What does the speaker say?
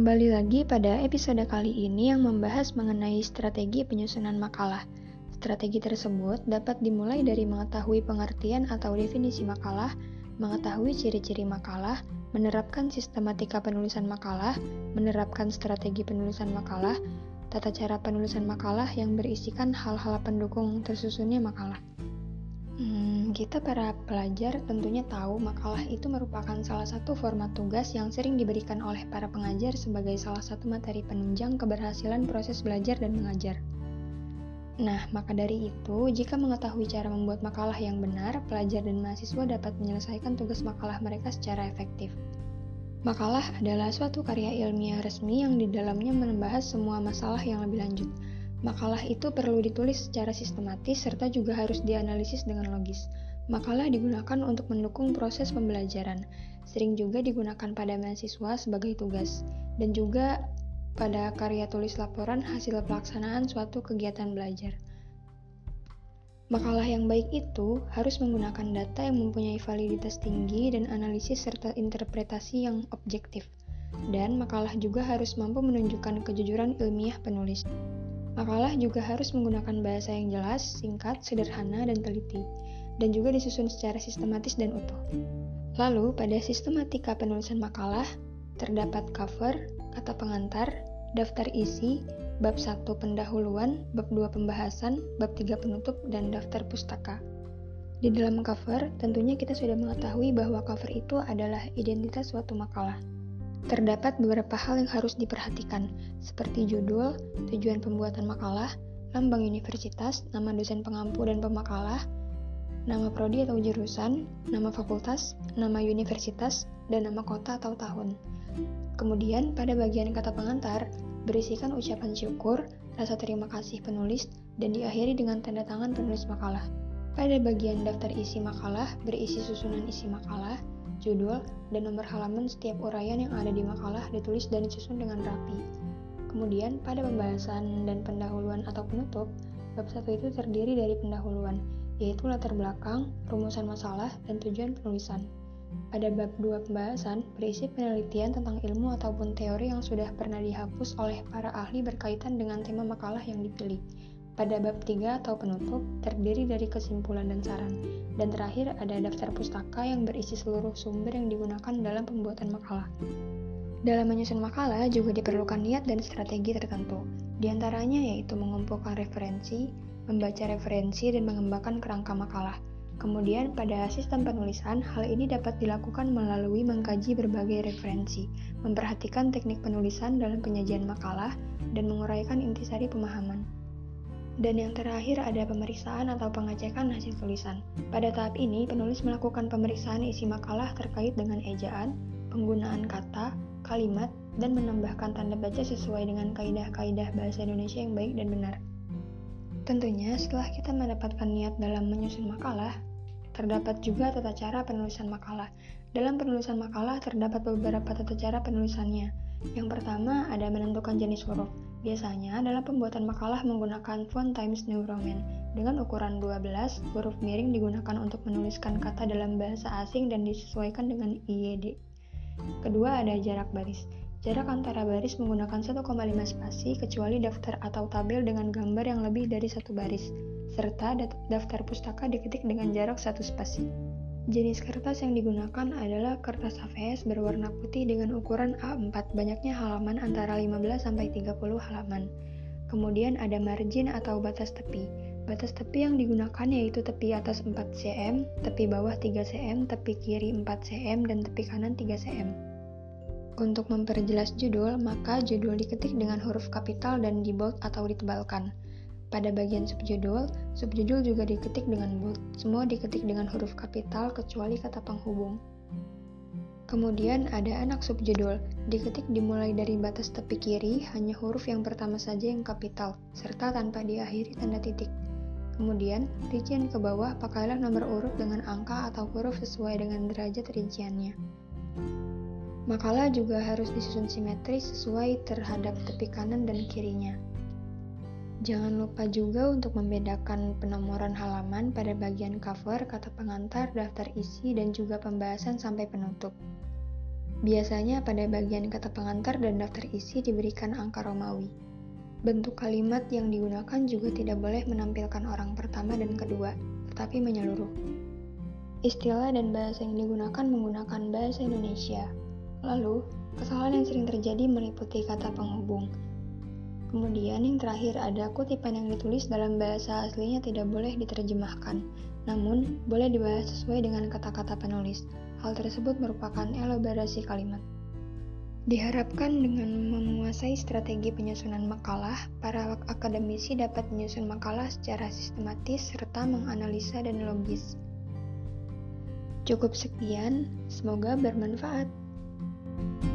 Kembali lagi pada episode kali ini yang membahas mengenai strategi penyusunan makalah. Strategi tersebut dapat dimulai dari mengetahui pengertian atau definisi makalah, mengetahui ciri-ciri makalah, menerapkan sistematika penulisan makalah, menerapkan strategi penulisan makalah, tata cara penulisan makalah yang berisikan hal-hal pendukung tersusunnya makalah. Kita para pelajar tentunya tahu makalah itu merupakan salah satu format tugas yang sering diberikan oleh para pengajar sebagai salah satu materi penunjang keberhasilan proses belajar dan mengajar. Nah, maka dari itu, jika mengetahui cara membuat makalah yang benar, pelajar dan mahasiswa dapat menyelesaikan tugas makalah mereka secara efektif. Makalah adalah suatu karya ilmiah resmi yang di dalamnya membahas semua masalah yang lebih lanjut. Makalah itu perlu ditulis secara sistematis serta juga harus dianalisis dengan logis. Makalah digunakan untuk mendukung proses pembelajaran, sering juga digunakan pada mahasiswa sebagai tugas, dan juga pada karya tulis laporan hasil pelaksanaan suatu kegiatan belajar. Makalah yang baik itu harus menggunakan data yang mempunyai validitas tinggi dan analisis serta interpretasi yang objektif. Dan makalah juga harus mampu menunjukkan kejujuran ilmiah penulis. Makalah juga harus menggunakan bahasa yang jelas, singkat, sederhana, dan teliti, dan juga disusun secara sistematis dan utuh. Lalu, pada sistematika penulisan makalah, terdapat cover, kata pengantar, daftar isi, bab 1 pendahuluan, bab 2 pembahasan, bab 3 penutup, dan daftar pustaka. Di dalam cover, tentunya kita sudah mengetahui bahwa cover itu adalah identitas suatu makalah. Terdapat beberapa hal yang harus diperhatikan, seperti judul, tujuan pembuatan makalah, lambang universitas, nama dosen pengampu dan pemakalah, nama prodi atau jurusan, nama fakultas, nama universitas, dan nama kota atau tahun. Kemudian, pada bagian kata pengantar, berisikan ucapan syukur, rasa terima kasih penulis, dan diakhiri dengan tanda tangan penulis makalah. Pada bagian daftar isi makalah, berisi susunan isi makalah, judul, dan nomor halaman setiap uraian yang ada di makalah ditulis dan disusun dengan rapi. Kemudian, pada pembahasan dan pendahuluan atau penutup, bab satu itu terdiri dari pendahuluan, yaitu latar belakang, rumusan masalah, dan tujuan penulisan. Pada bab dua pembahasan, berisi penelitian tentang ilmu ataupun teori yang sudah pernah dihapus oleh para ahli berkaitan dengan tema makalah yang dipilih. Pada bab 3 atau penutup, terdiri dari kesimpulan dan saran. Dan terakhir ada daftar pustaka yang berisi seluruh sumber yang digunakan dalam pembuatan makalah. Dalam menyusun makalah juga diperlukan niat dan strategi tertentu. Di antaranya yaitu mengumpulkan referensi, membaca referensi, dan mengembangkan kerangka makalah. Kemudian, pada sistem penulisan, hal ini dapat dilakukan melalui mengkaji berbagai referensi, memperhatikan teknik penulisan dalam penyajian makalah, dan menguraikan intisari pemahaman. Dan yang terakhir ada pemeriksaan atau pengecekan hasil tulisan. Pada tahap ini, penulis melakukan pemeriksaan isi makalah terkait dengan ejaan, penggunaan kata, kalimat, dan menambahkan tanda baca sesuai dengan kaidah-kaidah bahasa Indonesia yang baik dan benar. Tentunya, setelah kita mendapatkan niat dalam menyusun makalah, terdapat juga tata cara penulisan makalah. Dalam penulisan makalah terdapat beberapa tata cara penulisannya. Yang pertama ada menentukan jenis huruf. Biasanya, dalam pembuatan makalah menggunakan font Times New Roman. Dengan ukuran 12, huruf miring digunakan untuk menuliskan kata dalam bahasa asing dan disesuaikan dengan IED. Kedua, ada jarak baris. Jarak antara baris menggunakan 1,5 spasi kecuali daftar atau tabel dengan gambar yang lebih dari satu baris, serta daftar pustaka diketik dengan jarak satu spasi. Jenis kertas yang digunakan adalah kertas HVS berwarna putih dengan ukuran A4, banyaknya halaman antara 15-30 halaman. Kemudian ada margin atau batas tepi. Batas tepi yang digunakan yaitu tepi atas 4 cm, tepi bawah 3 cm, tepi kiri 4 cm, dan tepi kanan 3 cm. Untuk memperjelas judul, maka judul diketik dengan huruf kapital dan di bold atau ditebalkan. Pada bagian subjudul, subjudul juga diketik dengan bold. Semua diketik dengan huruf kapital kecuali kata penghubung. Kemudian ada anak subjudul, diketik dimulai dari batas tepi kiri hanya huruf yang pertama saja yang kapital, serta tanpa diakhiri tanda titik. Kemudian, rincian ke bawah pakailah nomor urut dengan angka atau huruf sesuai dengan derajat rinciannya. Makalah juga harus disusun simetris sesuai terhadap tepi kanan dan kirinya. Jangan lupa juga untuk membedakan penomoran halaman pada bagian cover, kata pengantar, daftar isi, dan juga pembahasan sampai penutup. Biasanya pada bagian kata pengantar dan daftar isi diberikan angka Romawi. Bentuk kalimat yang digunakan juga tidak boleh menampilkan orang pertama dan kedua, tetapi menyeluruh. Istilah dan bahasa yang digunakan menggunakan bahasa Indonesia. Lalu, kesalahan yang sering terjadi meliputi kata penghubung. Kemudian yang terakhir ada kutipan yang ditulis dalam bahasa aslinya tidak boleh diterjemahkan, namun boleh dibahas sesuai dengan kata-kata penulis. Hal tersebut merupakan elaborasi kalimat. Diharapkan dengan menguasai strategi penyusunan makalah, para akademisi dapat menyusun makalah secara sistematis serta menganalisa dan logis. Cukup sekian, semoga bermanfaat. thank you